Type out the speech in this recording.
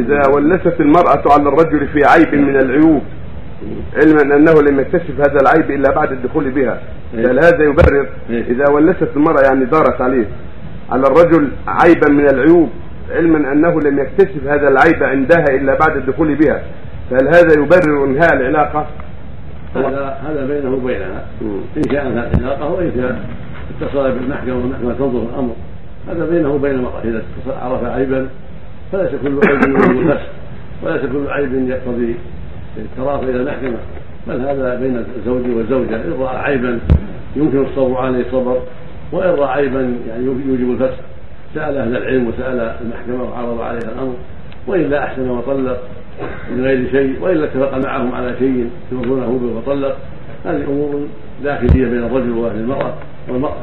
إذا ولست المرأة على الرجل في عيب من العيوب علما أنه لم يكتشف هذا العيب إلا بعد الدخول بها إيه. هل هذا يبرر إيه. إذا ولست المرأة يعني دارت عليه على الرجل عيبا من العيوب علما أنه لم يكتشف هذا العيب عندها إلا بعد الدخول بها فهل هذا يبرر إنهاء العلاقة؟ هذا هذا بينه وبينها. إن شاء انهى العلاقة وإن شاء اتصل بالمحكمة والمحكمة تنظر الأمر هذا بينه وبين المرأة إذا اتصل عرف عيبا فليس كل عيب يوجب الفسخ وليس كل عيب يقتضي الترافع إلى المحكمة. بل هذا بين الزوج والزوجة إن رأى عيبا يمكن الصبر عليه صبر وإن رأى عيبا يعني يوجب الفسخ. سأل أهل العلم وسأل المحكمة وعرض عليها الأمر وإلا أحسن وطلق من غير شيء وإلا اتفق معهم على شيء يرضونه به وطلق. هذه أمور داخليه بين الرجل وأهل المرأة والمرأة.